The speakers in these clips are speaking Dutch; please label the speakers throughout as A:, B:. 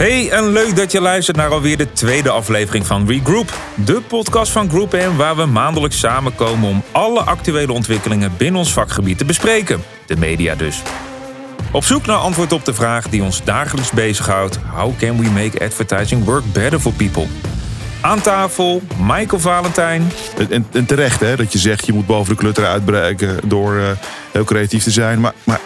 A: Hey, en leuk dat je luistert naar alweer de tweede aflevering van Regroup. De podcast van Group M waar we maandelijks samenkomen om alle actuele ontwikkelingen binnen ons vakgebied te bespreken. De media dus. Op zoek naar antwoord op de vraag die ons dagelijks bezighoudt: How can we make advertising work better for people? Aan tafel Michael Valentijn.
B: En, terecht hè, dat je zegt je moet boven de klutter uitbreken door uh, heel creatief te zijn. Maar, maar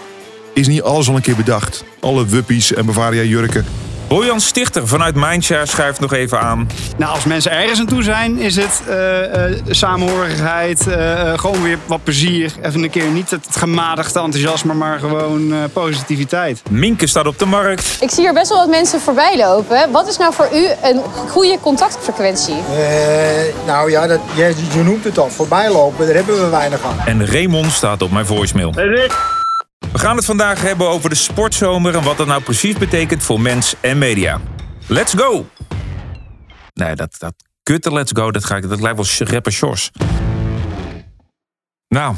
B: is niet alles al een keer bedacht? Alle wuppies en Bavaria jurken
A: Bojan Stichter vanuit Mindshare schuift nog even aan.
C: Nou, als mensen ergens aan toe zijn, is het uh, uh, samenhorigheid, uh, gewoon weer wat plezier. Even een keer niet het gematigde enthousiasme, maar gewoon positiviteit.
A: Minke staat op de markt.
D: Ik zie hier best wel wat mensen voorbij lopen. Wat is nou voor u een goede contactfrequentie?
E: nou ja, dat, je, je noemt het al, voorbij lopen, daar hebben we weinig aan.
A: En Raymond staat op mijn voicemail.
F: Hey Rick.
A: We gaan het vandaag hebben over de sportzomer en wat dat nou precies betekent voor mens en media. Let's go! Nee, dat, dat kutte let's go, dat, ga ik, dat lijkt wel rapper Shores. Nou,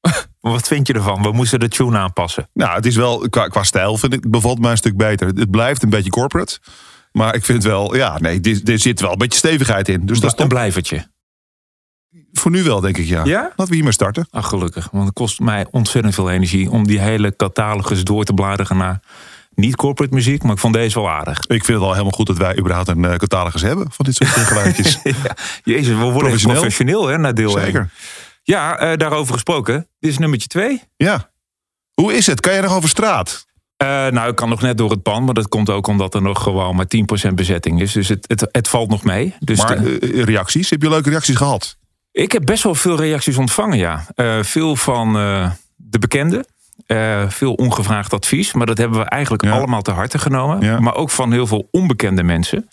A: wat vind je ervan? We moesten de tune aanpassen.
B: Nou, het is wel, qua, qua stijl vind ik, bevalt mij een stuk beter. Het blijft een beetje corporate. Maar ik vind wel, ja, nee, er zit wel een beetje stevigheid in. Dus dat is
A: een blijvertje.
B: Voor nu wel, denk ik, ja.
A: ja?
B: Laten we hiermee starten.
A: Ach, gelukkig. Want het kost mij ontzettend veel energie om die hele catalogus door te bladeren naar niet corporate muziek, maar ik vond deze wel aardig.
B: Ik vind het wel helemaal goed dat wij überhaupt een uh, catalogus hebben van dit soort geluidjes.
A: ja, jezus, we worden professioneel, professioneel hè, naar deel
B: Zeker.
A: 1. Ja, uh, daarover gesproken. Dit is nummertje 2.
B: Ja. Hoe is het? Kan je nog over straat?
A: Uh, nou, ik kan nog net door het pan, maar dat komt ook omdat er nog gewoon maar 10% bezetting is. Dus het, het, het valt nog mee. Dus
B: maar de... reacties? Heb je leuke reacties gehad?
A: Ik heb best wel veel reacties ontvangen, ja. Uh, veel van uh, de bekenden. Uh, veel ongevraagd advies. Maar dat hebben we eigenlijk ja. allemaal te harte genomen.
B: Ja.
A: Maar ook van heel veel onbekende mensen.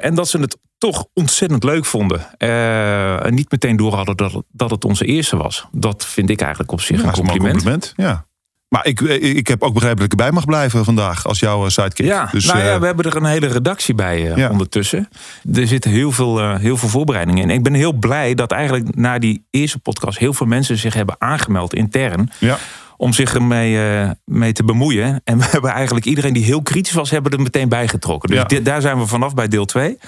A: en dat ze het toch ontzettend leuk vonden. en niet meteen door hadden dat, dat het onze eerste was. Dat vind ik eigenlijk op zich
B: ja,
A: een compliment.
B: Een compliment. Ja. Maar ik, ik heb ook begrepen dat ik erbij mag blijven vandaag als jouw sidekick.
A: Ja,
B: dus,
A: nou ja, we hebben er een hele redactie bij uh, ja. ondertussen. Er zitten heel veel, uh, heel veel voorbereidingen in. Ik ben heel blij dat eigenlijk na die eerste podcast heel veel mensen zich hebben aangemeld intern.
B: Ja.
A: Om zich ermee uh, mee te bemoeien. En we hebben eigenlijk iedereen die heel kritisch was, hebben er meteen bijgetrokken. Dus
B: ja.
A: dit, daar zijn we vanaf bij deel 2.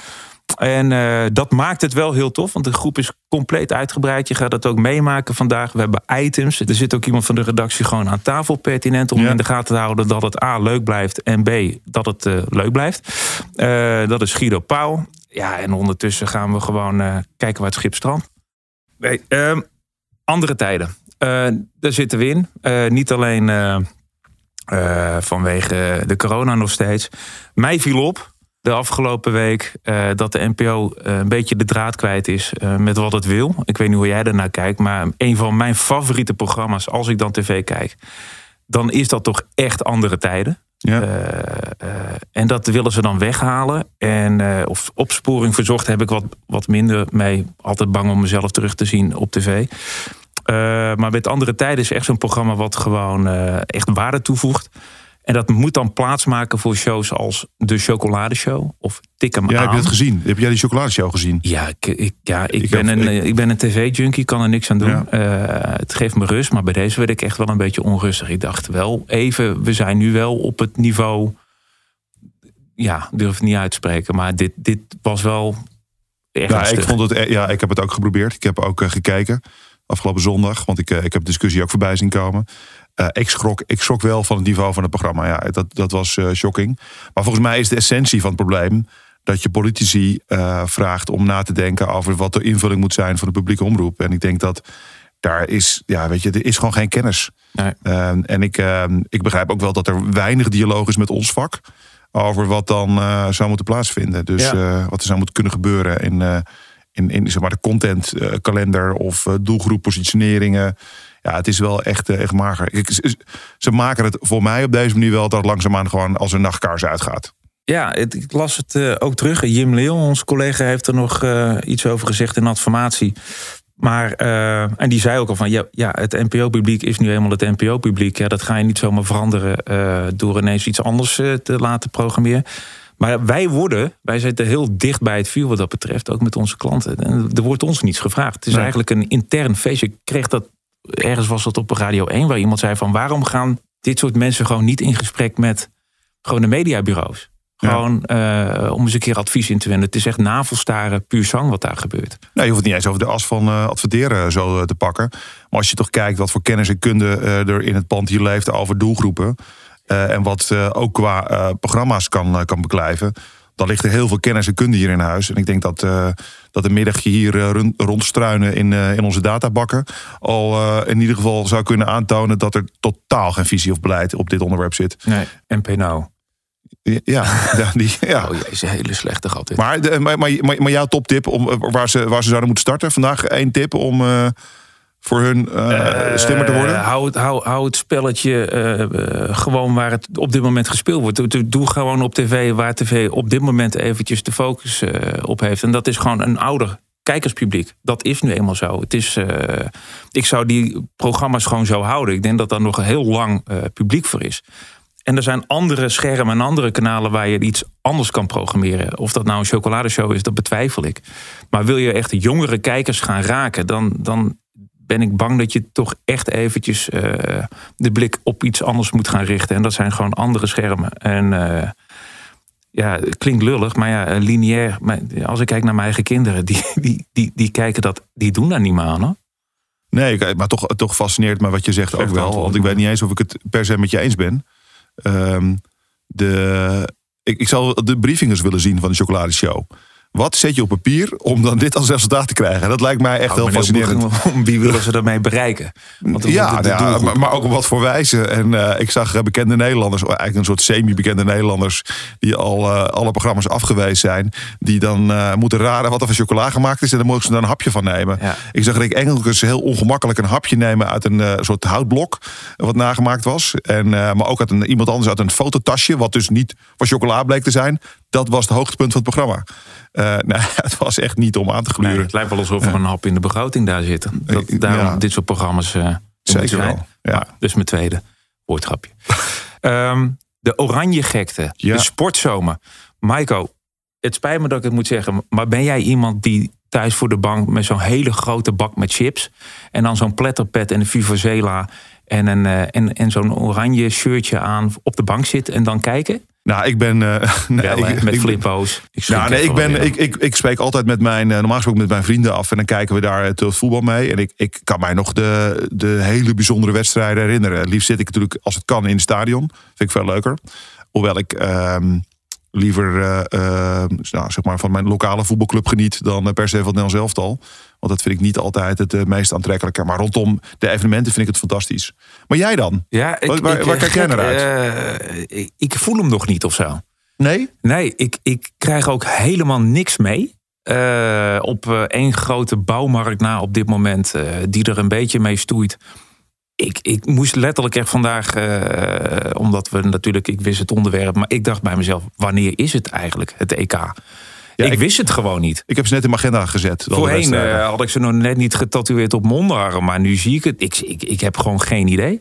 A: En uh, dat maakt het wel heel tof, want de groep is compleet uitgebreid. Je gaat het ook meemaken vandaag. We hebben items. Er zit ook iemand van de redactie gewoon aan tafel pertinent om
B: ja.
A: in de gaten te houden dat het A leuk blijft en B dat het uh, leuk blijft. Uh, dat is Guido Pauw. Ja, en ondertussen gaan we gewoon kijken waar het schip strandt. Nee, ehm, andere tijden. daar zitten we in. niet alleen vanwege de corona nog steeds. Mij viel op de afgelopen week uh, dat de NPO uh, een beetje de draad kwijt is uh, met wat het wil. Ik weet niet hoe jij daarnaar kijkt, maar een van mijn favoriete programma's als ik dan tv kijk, dan is dat toch echt andere tijden.
B: Ja.
A: en dat willen ze dan weghalen. En of opsporing verzocht heb ik wat, wat minder mee. Altijd bang om mezelf terug te zien op tv. maar met andere tijden is echt zo'n programma wat gewoon echt waarde toevoegt. En dat moet dan plaatsmaken voor shows als De Chocoladeshow of Tik hem
B: ja,
A: aan.
B: heb je dat gezien? Heb jij die chocoladeshow gezien?
A: Ja, ik, ik ja, ik, ik ben heb, een, ik... ik... ben een tv-junkie, kan er niks aan doen. Ja. Uh, het geeft me rust, maar bij deze werd ik echt wel een beetje onrustig. Ik dacht wel even, we zijn nu wel op het niveau... Ja, durf het niet uit te spreken, maar dit, dit was wel erg
B: ja, ik vond het, ja, ik heb het ook geprobeerd. Ik heb ook uh, gekeken afgelopen zondag, want ik, uh, ik heb de discussie ook voorbij zien komen. Uh, ik, schrok, ik schrok wel van het niveau van het programma. Ja, dat, dat was uh, shocking. Maar volgens mij is de essentie van het probleem dat je politici uh, vraagt om na te denken over wat de invulling moet zijn van de publieke omroep. En ik denk dat daar is, ja, weet je, er is gewoon geen kennis.
A: Nee.
B: en ik, ik begrijp ook wel dat er weinig dialoog is met ons vak over wat dan zou moeten plaatsvinden. Dus
A: ja.
B: wat er zou moeten kunnen gebeuren in, in, in zeg maar, de contentkalender of doelgroep positioneringen ja, het is wel echt, echt mager. Ik, ze maken het voor mij op deze manier wel dat het langzaamaan gewoon als een nachtkaars uitgaat.
A: Ja, het, ik las het uh, ook terug. Jim Leeuw, ons collega, heeft er nog uh, iets over gezegd in adformatie. Maar, uh, en die zei ook al van, ja, ja het NPO-publiek is nu eenmaal het NPO-publiek. Ja, dat ga je niet zomaar veranderen door ineens iets anders te laten programmeren. Maar wij worden, wij zitten heel dicht bij het vuur wat dat betreft, ook met onze klanten. En er wordt ons niets gevraagd. Het is nee. eigenlijk een intern feestje. Ik kreeg dat ergens was dat op Radio 1, waar iemand zei van waarom gaan dit soort mensen gewoon niet in gesprek met Gewoon de mediabureaus.
B: Ja.
A: Gewoon eh, om eens een keer advies in te winnen. Het is echt navelstaren, puur zang wat daar gebeurt.
B: Nou, je hoeft het niet eens over de as van eh, adverteren zo eh, te pakken. Maar als je toch kijkt wat voor kennis en kunde eh, er in het pand hier leeft over doelgroepen. eh, en wat eh, ook qua eh, programma's kan, eh, kan beklijven. Dan ligt er heel veel kennis en kunde hier in huis. En ik denk dat, eh, dat een middagje hier eh, rond, rondstruinen in, eh, in onze databakken. al eh, in ieder geval zou kunnen aantonen dat er totaal geen visie of beleid op dit onderwerp zit.
A: Nee, MP nou.
B: Ja, ja, die, ja.
A: Oh jezus, hele slechte gat dit.
B: Maar, de, maar, maar, maar, maar jouw toptip om, waar, ze, waar ze zouden moeten starten? Vandaag één tip om eh, voor hun eh, slimmer te worden?
A: Eh, hou, het, hou, hou het spelletje eh, eh, gewoon waar het op dit moment gespeeld wordt. Doe- gewoon op tv waar tv op dit moment eventjes de focus eh, op heeft. En dat is gewoon een ouder kijkerspubliek. Dat is nu eenmaal zo. Het is, eh, ik zou die programma's gewoon zo houden. Ik denk dat daar nog een heel lang eh, publiek voor is. En er zijn andere schermen en andere kanalen waar je iets anders kan programmeren. Of dat nou een chocoladeshow is, dat betwijfel ik. Maar wil je echt jongere kijkers gaan raken, dan, dan ben ik bang dat je toch echt eventjes eh, de blik op iets anders moet gaan richten. En dat zijn gewoon andere schermen. En eh, ja, het klinkt lullig, maar ja, eh, lineair. Maar als ik kijk naar mijn eigen kinderen, die, die, die, die kijken dat, die doen daar niet meer aan. Hoor.
B: Nee, maar toch, toch fascineert me wat je zegt ook wel. Want ik weet niet eens of ik het per se met je eens ben. Ehm, de, ik, ik zou de briefings willen zien van de chocoladeshow. Wat zet je op papier om dan dit als resultaat te krijgen? Dat lijkt mij echt
A: Nou,
B: heel fascinerend.
A: benieuwd Wie willen ze daarmee bereiken? Want
B: Ja,
A: de
B: nou ja, maar, maar ook op wat voor wijze. En eh, ik zag eh, bekende Nederlanders, eigenlijk een soort semi-bekende Nederlanders, die al eh, alle programma's afgewezen zijn, die dan moeten raden wat er van chocola gemaakt is en dan mogen ze daar een hapje van nemen.
A: Ja.
B: Ik zag Rick Engelkes heel ongemakkelijk een hapje nemen uit een soort houtblok wat nagemaakt was. En, maar ook uit een, iemand anders uit een fototasje, wat dus niet van chocola bleek te zijn. Dat was het hoogtepunt van het programma. Eh, nou, het was echt niet om aan te gluren.
A: Nee, het lijkt wel alsof er een hap in de begroting daar zit. Dat,
B: Ja.
A: daarom dit soort programma's er
B: Zeker wel, ja.
A: Dus mijn tweede woordgrapje. Ehm, de oranje gekte.
B: Ja.
A: De sportzomer. Maiko, het spijt me dat ik het moet zeggen. Maar ben jij iemand die thuis voor de bank met zo'n hele grote bak met chips. En dan zo'n pletterpet en een Vivazela. En, een, eh, en, en zo'n oranje shirtje aan op de bank zit en dan kijken?
B: Nou, ik ben. eh, nee,
A: hè,
B: ik-
A: met
B: ik-
A: flippo's. Ik
B: Nou, nee, ik, ben, ik, ik, ik spreek altijd met mijn, eh, normaal gesproken met mijn vrienden af. En dan kijken we daar het voetbal mee. En ik, ik kan mij nog de, de hele bijzondere wedstrijden herinneren. Liefst zit ik natuurlijk, als het kan, in het stadion. Vind ik veel leuker. Hoewel ik ehm, liever eh, eh, nou, zeg maar van mijn lokale voetbalclub geniet... dan eh, per se van het Nederlands elftal. Want dat vind ik niet altijd het meest aantrekkelijke. Maar rondom de evenementen vind ik het fantastisch. Maar jij dan?
A: Ja, ik,
B: Waar- waar-
A: ik,
B: waar kijk jij naar
A: eh, ik, ik voel hem nog niet of zo.
B: Nee?
A: Nee, ik, ik krijg ook helemaal niks mee. Op één grote bouwmarkt na op dit moment, die er een beetje mee stoeit. Ik, ik moest letterlijk echt vandaag, eh, omdat we natuurlijk, ik wist het onderwerp, maar ik dacht bij mezelf, wanneer is het eigenlijk, het EK? ik,
B: ik-
A: wist het gewoon niet.
B: Ik heb ze net in mijn agenda gezet.
A: Voorheen eh, had ik ze nog net niet getatoeëerd op mondarm, maar nu zie ik het. Ik, ik, ik heb gewoon geen idee.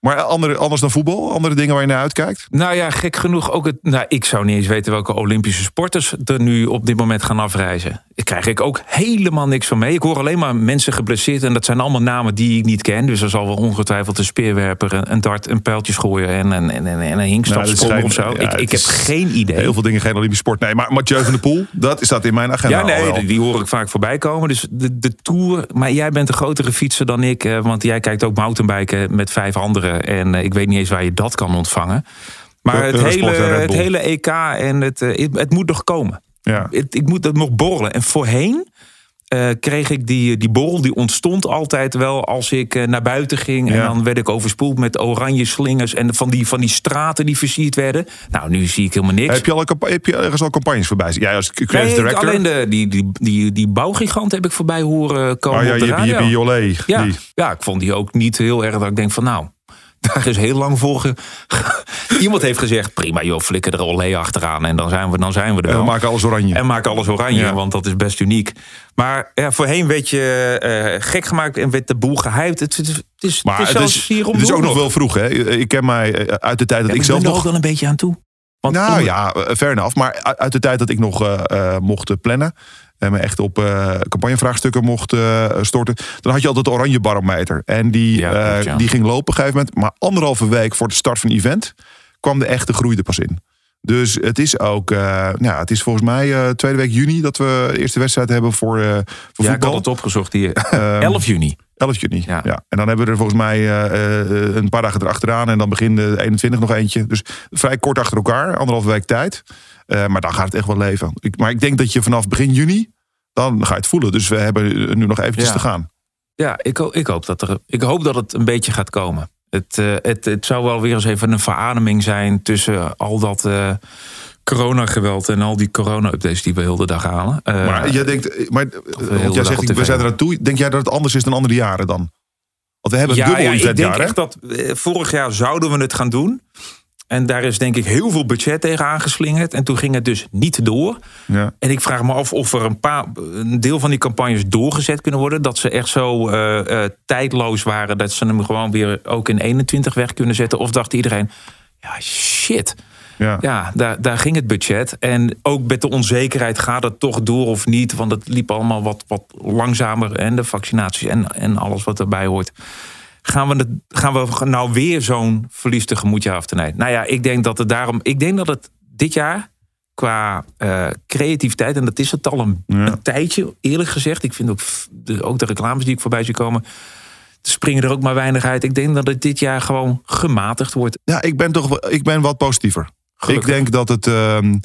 B: Maar andere, anders dan voetbal? Andere dingen waar je naar uitkijkt?
A: Nou ja, gek genoeg ook het. Nou, ik zou niet eens weten welke Olympische sporters er nu op dit moment gaan afreizen. Daar krijg ik ook helemaal niks van mee. Ik hoor alleen maar mensen geblesseerd en dat zijn allemaal namen die ik niet ken. Dus er zal wel ongetwijfeld een speerwerper, een, dart, een pijltjesgooier en, en, en, en een
B: Nou,
A: hinkstapsprong
B: dat
A: of zo.
B: ja,
A: ik ik heb geen idee.
B: Heel veel dingen geen Olympische sport. Nee, maar Mathieu van der Poel, dat staat in mijn agenda
A: Ja, nee, die hoor ik vaak voorbij komen. Dus de, de Tour. Maar jij bent een grotere fietser dan ik. eh, Want jij kijkt ook mountainbiken met vijf anderen. En eh, ik weet niet eens waar je dat kan ontvangen. Maar het hele, het hele EK en het, eh, het, het moet nog komen.
B: Ja.
A: Het, ik moet dat nog borrelen. En voorheen eh, kreeg ik die, die borrel, die ontstond altijd wel als ik naar buiten ging. En dan werd ik overspoeld met oranje slingers en van die, van die straten die versierd werden. Nou, nu zie ik helemaal niks.
B: Heb je, al een heb je ergens al campagnes voorbij zien? Jij als creative
A: Nee,
B: director?
A: alleen de, die, die, die, die bouwgigant heb ik voorbij horen komen
B: oh ja,
A: op de radio.
B: Jippie,
A: ja,
B: Die.
A: ja, ik vond die ook niet heel erg dat ik denk van nou, daar is heel lang voor. ge- Iemand heeft gezegd, prima joh, flikker er olé achteraan en dan zijn we, dan zijn we er
B: En
A: wel.
B: we maken alles oranje.
A: En maak alles oranje,
B: Ja.
A: want dat is best uniek. Maar ja, voorheen werd je eh, gek gemaakt en werd de boel gehyped. Het, het, is- het is,
B: maar
A: het is
B: het
A: zelfs
B: is,
A: hier om
B: het is ook nog wel vroeg, hè? Ik ken mij eh, uit de tijd dat
A: Ja,
B: ik
A: ik
B: zelf
A: ben er ook
B: nog...
A: wel een beetje aan toe. Want
B: Nou
A: onder-
B: ja, eh, fair enough. Maar uit- de tijd dat ik nog eh, eh, mocht eh, plannen... en me echt op eh, campagnevraagstukken mocht eh, storten... dan had je altijd de oranje barometer. En die,
A: Ja,
B: eh,
A: ja.
B: die ging lopen op een gegeven moment. Maar anderhalve week voor de start van het event... kwam de echte groei er pas in. Dus het is ook, uh, ja, het is volgens mij uh, tweede week juni dat we de eerste wedstrijd hebben voor, uh, voor
A: ja,
B: voetbal.
A: ik had het opgezocht hier. 11 juni.
B: 11 juni,
A: Ja.
B: ja. En dan hebben we er volgens mij een paar dagen erachteraan. En dan begin de 21 nog eentje. Dus vrij kort achter elkaar, anderhalve week tijd. Uh, maar dan gaat het echt wel leven. Ik, maar ik denk dat je vanaf begin juni, dan ga je het voelen. Dus we hebben nu nog eventjes
A: Ja.
B: te gaan.
A: Ja, ik, ik, hoop dat er, ik hoop dat het een beetje gaat komen. Het, eh, het, het zou wel weer eens even een verademing zijn tussen al dat eh coronageweld en al die corona-updates die we heel de dag halen. Eh,
B: Maar jij denkt, maar, want jij zegt, we zijn er aan toe. Denk jij dat het anders is dan andere jaren dan? Want we hebben
A: ja,
B: dubbel
A: ja, ik denk echt dat eh, vorig jaar zouden we het gaan doen. En daar is denk ik heel veel budget tegen aangeslingerd. En toen ging het dus niet door.
B: Ja.
A: En ik vraag me af of er een, paar, een deel van die campagnes doorgezet kunnen worden. Dat ze echt zo eh, eh, tijdloos waren. Dat ze hem gewoon weer ook in 21 weg kunnen zetten. Of dacht iedereen, ja shit.
B: Ja.
A: Ja, daar, daar ging het budget. En ook met de onzekerheid, gaat het toch door of niet? Want het liep allemaal wat, wat langzamer. En de vaccinaties en, en alles wat erbij hoort. Gaan we, het, gaan we nou weer zo'n verlies tegemoet ja of te nee? Nou ja, ik denk dat het daarom. Ik denk dat het dit jaar qua eh, creativiteit, en dat is het al een,
B: Ja.
A: een tijdje, eerlijk gezegd. Ik vind ook de, ook de reclames die ik voorbij zie komen. Springen er ook maar weinig uit. Ik denk dat het dit jaar gewoon gematigd wordt.
B: Ja, ik ben toch ik ben wat positiever.
A: Gelukkig.
B: Ik denk dat, het, ehm,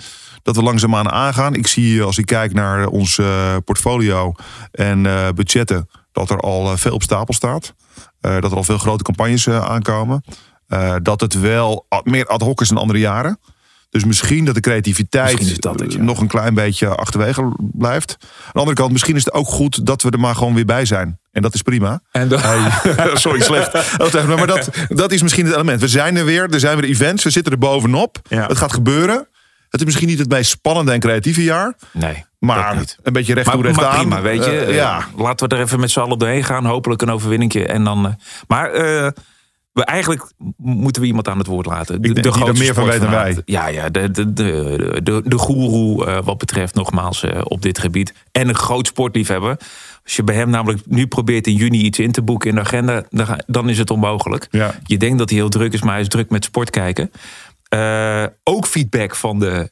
B: dat we langzaamaan aangaan. Ik zie als ik kijk naar ons eh, portfolio en eh, budgetten, dat er al eh, veel op stapel staat. Eh, dat er al veel grote campagnes eh, aankomen. Eh, dat het wel meer ad hoc is dan andere jaren. Dus misschien dat de creativiteit
A: Misschien is dat het, ja.
B: nog een klein beetje achterwege blijft. Aan de andere kant, misschien is het ook goed dat we er maar gewoon weer bij zijn. En dat is prima.
A: En
B: Hey, sorry, slecht. Maar dat, dat is misschien het element. We zijn er weer, er zijn weer events, we zitten er bovenop.
A: Ja.
B: Het gaat gebeuren. Het is misschien niet het meest spannende en creatieve jaar.
A: nee,
B: Maar
A: niet.
B: een beetje recht toe,
A: Maar,
B: recht
A: maar
B: aan.
A: prima, weet je.
B: Eh,
A: Eh,
B: ja,
A: Laten we er even met z'n allen doorheen gaan. Hopelijk een overwinningje. En dan, eh, maar we eigenlijk moeten we iemand aan het woord laten.
B: denk die er meer van weet dan wij.
A: Ja, ja de, de, de, de, de goeroe wat betreft nogmaals op dit gebied. En een groot sportliefhebber. Als je bij hem namelijk nu probeert in juni iets in te boeken in de agenda... dan, dan is het onmogelijk.
B: Ja.
A: Je denkt dat hij heel druk is, maar hij is druk met sport kijken. Eh, ook feedback van de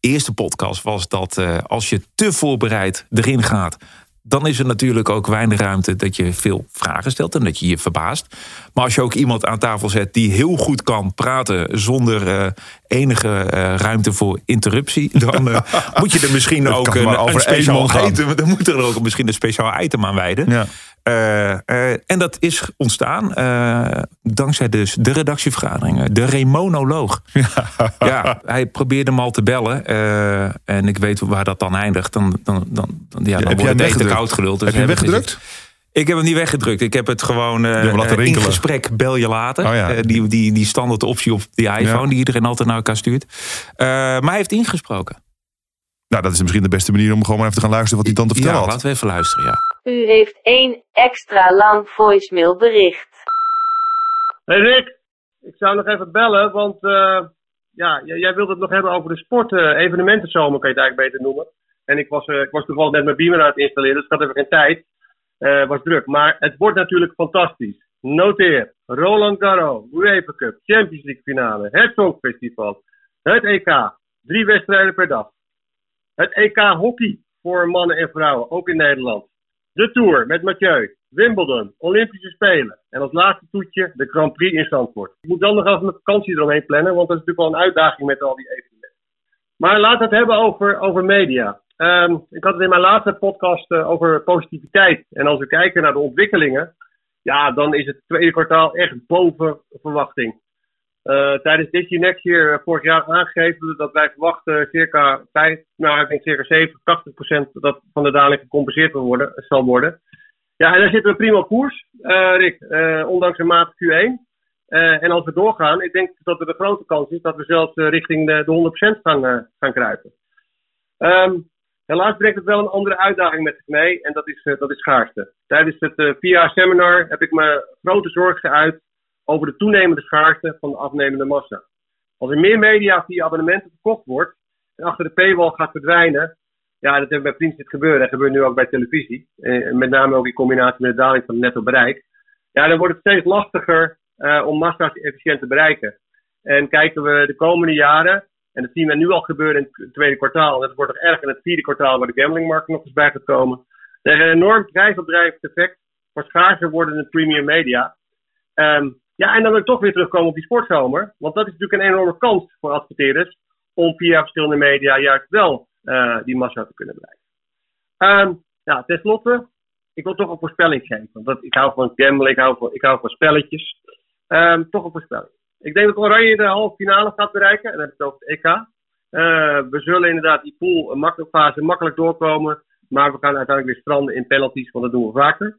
A: eerste podcast was dat eh, als je te voorbereid erin gaat, dan is er natuurlijk ook weinig ruimte dat je veel vragen stelt en dat je je verbaast. Maar als je ook iemand aan tafel zet die heel goed kan praten zonder eh, enige ruimte voor interruptie, dan moet je er misschien ook een, een
B: over één
A: speciaal item, dan moet er ook misschien een speciaal item aan wijden.
B: Ja.
A: Eh, eh, en dat is ontstaan eh, dankzij dus de redactievergaderingen. De Remonoloog. Ja. hij probeerde hem al te bellen. en ik weet waar dat dan eindigt. Dan, dan, dan, dan, ja, dan
B: heb
A: wordt het
B: weggedrukt?
A: koud geluld. Dus
B: Heb je hem weggedrukt?
A: Ik heb hem niet weggedrukt. Ik heb het gewoon eh, in gesprek bel je later.
B: Oh ja.
A: Die, die, die standaard optie op die iPhone
B: Ja.
A: die iedereen altijd naar elkaar stuurt. Maar hij heeft ingesproken.
B: Nou, dat is misschien de beste manier om gewoon maar even te gaan luisteren wat hij dan te vertellen
A: Ja,
B: had.
A: laten we even luisteren. Ja.
F: U heeft één extra lang voicemailbericht.
G: Hey Rick, ik zou nog even bellen, want eh, ja, jij wilde het nog hebben over de sport, eh, evenementenzomer kan je het eigenlijk beter noemen. En ik was, eh, ik was toevallig net mijn beamer aan het installeren, dus ik had even geen tijd. Eh was druk. Maar het wordt natuurlijk fantastisch. Noteer. Roland Garros, UEFA Cup, Champions League finale, het Songfestival, het EK. Drie wedstrijden per dag. Het EK hockey voor mannen en vrouwen, ook in Nederland. De Tour met Mathieu, Wimbledon, Olympische Spelen. En als laatste toetje de Grand Prix in Zandvoort. Ik moet dan nog even mijn vakantie eromheen plannen, want dat is natuurlijk wel een uitdaging met al die evenementen. Maar laten we het hebben over, over media. Ehm, ik had het in mijn laatste podcast eh, over positiviteit. En als we kijken naar de ontwikkelingen, ja, dan is het tweede kwartaal echt boven verwachting. Eh, tijdens Next Year eh, vorig jaar aangegeven dat wij verwachten circa 5, nou ik denk circa 70, 80 procent dat van de daling gecompenseerd worden, zal worden. Ja, en daar zitten we prima op koers, eh, Rick, ondanks een matige Q1. Eh, en als we doorgaan, ik denk dat er de grote kans is dat we zelfs richting de, de 100% gaan, gaan kruipen. Ehm, helaas brengt het wel een andere uitdaging met zich mee en dat is, dat is schaarste. Tijdens het eh VR-seminar heb ik me grote zorgen geuit over de toenemende schaarste van de afnemende massa. Als er meer media via abonnementen verkocht wordt en achter de paywall gaat verdwijnen, ja, dat hebben bij Prins dit gebeuren. Dat gebeurt nu ook bij televisie. Eh, met name ook in combinatie met de daling van het netto bereik. Ja, dan wordt het steeds lastiger eh, om massa's efficiënt te bereiken. En kijken we de komende jaren, en dat zien we nu al gebeuren in het tweede kwartaal, en dat wordt nog erg in het vierde kwartaal waar de gamblingmarkt nog eens bij gaat komen. Er is een enorm prijsopdrijvend effect voor schaarser wordende premium media. Ehm, ja, en dan wil ik toch weer terugkomen op die sportzomer. Want dat is natuurlijk een enorme kans voor adverteerders om via verschillende media juist wel eh, die massa te kunnen bereiken. Ehm nou, tenslotte, ik wil toch een voorspelling geven. Want ik hou van gamblen, ik hou van, spelletjes. Ehm, toch een voorspelling. Ik denk dat Oranje de halve finale gaat bereiken. En dan heb ik het over het EK. Eh, we zullen inderdaad die pool een makkelijke fase makkelijk doorkomen. Maar we gaan uiteindelijk weer stranden in penalties, want dat doen we vaker.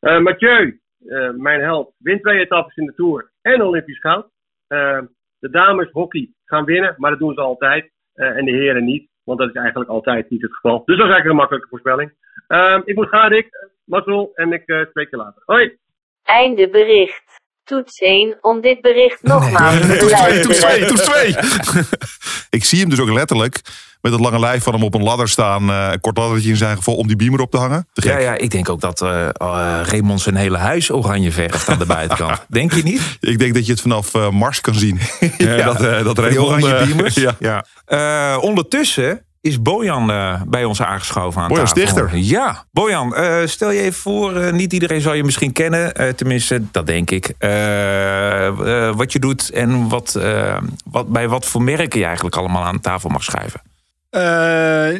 G: Eh, Mathieu, eh, mijn held, wint twee etappes in de Tour en Olympisch goud. Eh, de dames hockey gaan winnen, maar dat doen ze altijd. Eh, en de heren niet, want dat is eigenlijk altijd niet het geval. Dus dat is eigenlijk een makkelijke voorspelling. Ehm, ik moet gaan, Rick. Mazzel, en ik spreek je later. Hoi!
F: Einde bericht. Toets 1 om dit bericht nogmaals te
B: Toets 2, toets 2,
F: beluisteren.
B: toets 2. ik zie hem dus ook letterlijk met het lange lijf van hem op een ladder staan. eh, een kort laddertje in zijn geval om die beamer op te hangen. Te.
A: Ja, ja, ik denk ook dat eh eh, Raymond zijn hele huis oranje verft aan de buitenkant. denk je niet?
B: Ik denk dat je het vanaf Mars kan zien. ja, dat, eh, dat Raymond,
A: oranje beamers.
B: ja.
A: Ja. Eh, ondertussen is Bojan eh, bij ons aangeschoven aan
B: Bojan
A: tafel.
B: Stichter.
A: Ja, Bojan, eh, stel je even voor, eh, niet iedereen zal je misschien kennen. eh, tenminste, dat denk ik. Eh, eh, wat je doet en wat, eh, wat, bij wat voor merken je eigenlijk allemaal aan tafel mag schuiven.
C: Eh,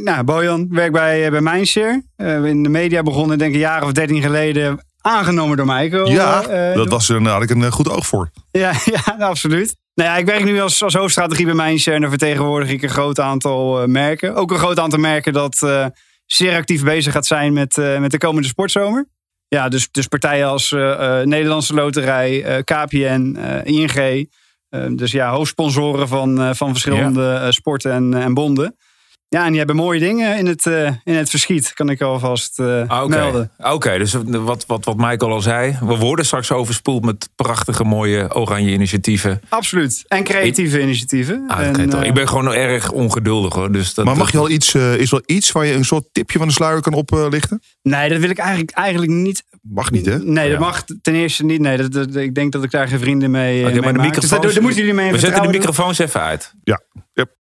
C: nou, Bojan werkt bij, eh, bij Mindshare. Eh, in de media begonnen, denk ik, een jaar of dertien geleden. Aangenomen door Michael.
B: Ja, dat was er, daar had ik een goed oog voor.
C: Ja, ja absoluut. Nou ja, ik werk nu als, als hoofdstrategie bij Mindshare. En daar vertegenwoordig ik een groot aantal eh, merken. Ook een groot aantal merken dat eh, zeer actief bezig gaat zijn met, eh, met de komende sportzomer. Ja, dus, dus partijen als Nederlandse Loterij, KPN, ING. dus ja, hoofdsponsoren van, van verschillende sporten en, en bonden. Ja, en die hebben mooie dingen in het, eh, in het verschiet, kan ik alvast eh,
A: Ah,
C: melden.
A: Oké, dus wat, wat, wat Michael al zei. We worden straks overspoeld met prachtige, mooie oranje initiatieven.
C: Absoluut. En creatieve initiatieven.
A: Ah,
C: En, eh,
A: ik ben gewoon erg ongeduldig hoor. Dus dat,
B: Maar mag je al iets, is er wel iets waar je een soort tipje van de sluier kan oplichten?
C: Nee, dat wil ik eigenlijk, eigenlijk niet
B: Mag niet, hè?
C: Nee,
A: Ja.
C: dat mag ten eerste niet. Nee, dat, dat- ik denk dat ik daar geen vrienden mee,
A: Oké,
C: mee
A: maar de
C: maak.
A: microfoons,
C: Dus daar, daar moeten jullie mee
A: we zetten de microfoons even uit.
B: Ja. Yep.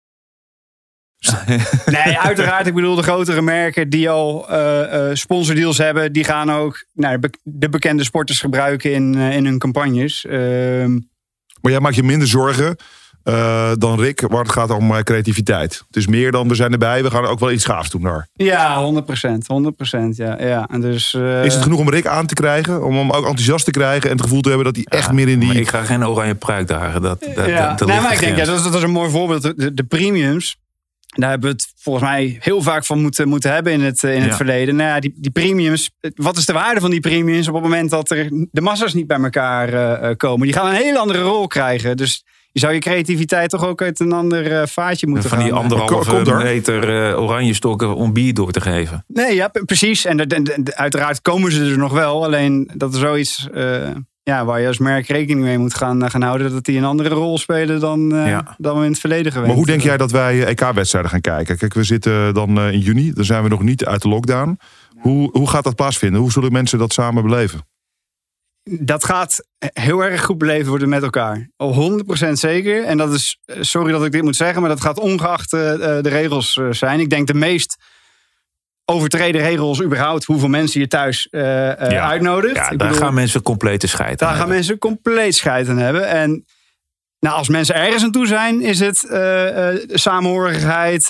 C: Nee, uiteraard. Ik bedoel, de grotere merken die al eh, eh, sponsordeals hebben... die gaan ook nou, de bekende sporters gebruiken in, eh, in hun campagnes. Ehm,
B: Maar jij maakt je minder zorgen eh, dan Rick, waar het gaat om creativiteit. Het is meer dan we zijn erbij, we gaan ook wel iets gaafs doen daar.
C: ja, 100 procent. 100 procent, ja. ja. En dus, eh,
B: Is het genoeg om Rick aan te krijgen? Om hem ook enthousiast te krijgen en het gevoel te hebben dat hij echt meer in
A: Maar
B: die...
A: ik ga geen oranje pruik dragen. Dat, dat,
C: ja.
A: dat, dat
C: nee, maar ik
A: de
C: denk, ja, dat, is, dat is een mooi voorbeeld. De, de premiums, daar hebben we het volgens mij heel vaak van moeten, moeten hebben in het, eh, in het
A: Ja.
C: verleden. Nou ja, die, die premiums, wat is de waarde van die premiums op het moment dat er de massa's niet bij elkaar eh, eh, komen? Die gaan een hele andere rol krijgen. Dus je zou je creativiteit toch ook uit een ander eh, vaatje moeten
A: Van die
C: gaan.
A: anderhalve
B: Komt er?
A: meter eh, oranje stokken om bier door te geven.
C: Nee, ja, precies. En, uiteraard komen ze er nog wel. Alleen dat is zoiets eh, ja, waar je als merk rekening mee moet gaan, eh, gaan houden. Dat die een andere rol spelen dan, eh,
A: Ja.
C: dan we in het verleden gewend
B: Maar hoe denk jij dat wij eh, EK-wedstrijden gaan kijken? Kijk, we zitten dan in juni, dan zijn we nog niet uit de lockdown. Hoe, hoe gaat dat plaatsvinden? Hoe zullen mensen dat samen beleven?
C: dat gaat heel erg goed beleven worden met elkaar. Al 100% zeker. En dat is, sorry dat ik dit moet zeggen, maar dat gaat ongeacht de regels zijn. Ik denk de meest overtreden regels überhaupt, hoeveel mensen je thuis eh, eh,
A: Ja.
C: uitnodigt.
A: Ja, daar
C: bedoel,
A: gaan mensen complete scheid
C: daar
A: aan
C: gaan mensen compleet scheid aan hebben. En nou, als mensen ergens aan toe zijn, is het eh, eh, samenhorigheid,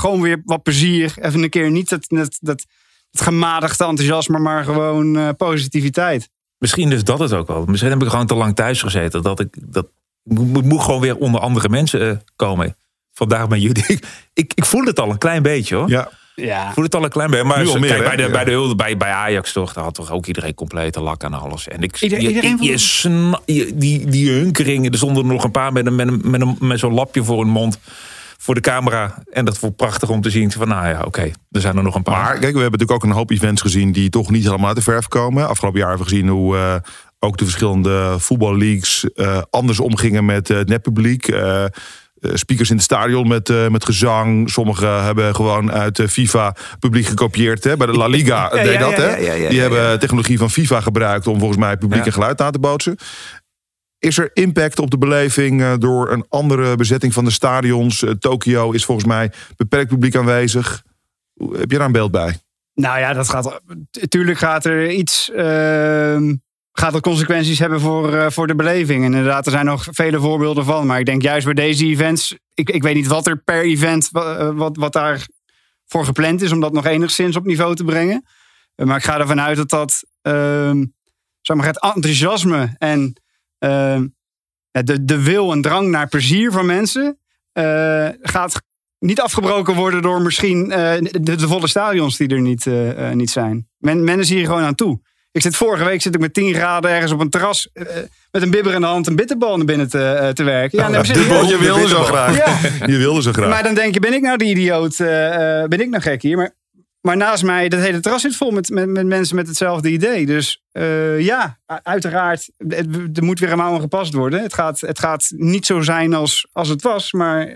C: gewoon weer wat plezier. Even een keer niet dat, dat, dat, het gematigde enthousiasme, maar gewoon eh, positiviteit.
A: Misschien is dat het ook wel. Misschien heb ik gewoon te lang thuis gezeten. Dat ik, dat, moet, moet gewoon weer onder andere mensen komen. Vandaag bij jullie. Ik, ik, ik voel het al een klein beetje hoor.
B: Ja,
C: Ja,
A: Ik voel het al een klein beetje. Maar
B: Nu al
A: zo-
B: meer,
A: kijk,
B: hè?
A: bij, de, bij, de, hulde- bij, bij Ajax toch, daar had toch ook iedereen complete lak aan alles. En ik,
C: Ieder-
A: je,
C: iedereen
A: je,
C: vond-
A: je sna- je- die, die hunkeringen, er stonden er nog een paar met, een, met, een, met, een, met zo'n lapje voor hun mond. Voor de camera. En dat vond ik prachtig om te zien. Van nou ja, oké, er zijn er nog een paar.
B: maar kijk, we hebben natuurlijk ook een hoop events gezien die toch niet helemaal uit de verf komen. Afgelopen jaar hebben we gezien hoe eh, ook de verschillende voetballeagues eh, anders omgingen met eh, het netpubliek. Eh, speakers in het stadion met, eh, met gezang. Sommigen hebben gewoon uit eh, FIFA publiek gekopieerd. Hè? Bij de La Liga
A: Ja,
B: deed
A: ja,
B: dat.
A: ja,
B: Hè? Die hebben technologie van FIFA gebruikt om volgens mij publiek en geluid na te bootsen. Is er impact op de beleving door een andere bezetting van de stadions? Tokio is volgens mij beperkt publiek aanwezig. Heb je daar een beeld bij?
C: Nou ja, dat gaat. Tuurlijk gaat er iets. Uh, gaat er consequenties hebben voor, uh, voor de beleving. En inderdaad, er zijn nog vele voorbeelden van. Maar ik denk juist bij deze events. Ik, ik weet niet wat er per event. wat, wat daar voor gepland is om dat nog enigszins op niveau te brengen. Maar ik ga ervan uit dat dat. Uh, zeg maar, het enthousiasme en uh, de, de wil en drang naar plezier van mensen gaat niet afgebroken worden door misschien de, de, volle stadions die er niet, niet zijn. Men, men is hier gewoon aan toe. Ik zit vorige week zit ik met 10 graden ergens op een terras met een bibber in de hand een bitterbal naar binnen te, te werken. Ja,
B: nou, je wilde zo graag. Ja. Je wilde zo graag.
C: Maar dan denk je, ben ik nou de idioot? ben ik nou gek hier? Maar maar naast mij, dat hele terras zit vol met, met, met mensen met hetzelfde idee. Dus ja, uiteraard, er moet weer een gepast worden. Het gaat, het gaat niet zo zijn als, als het was, maar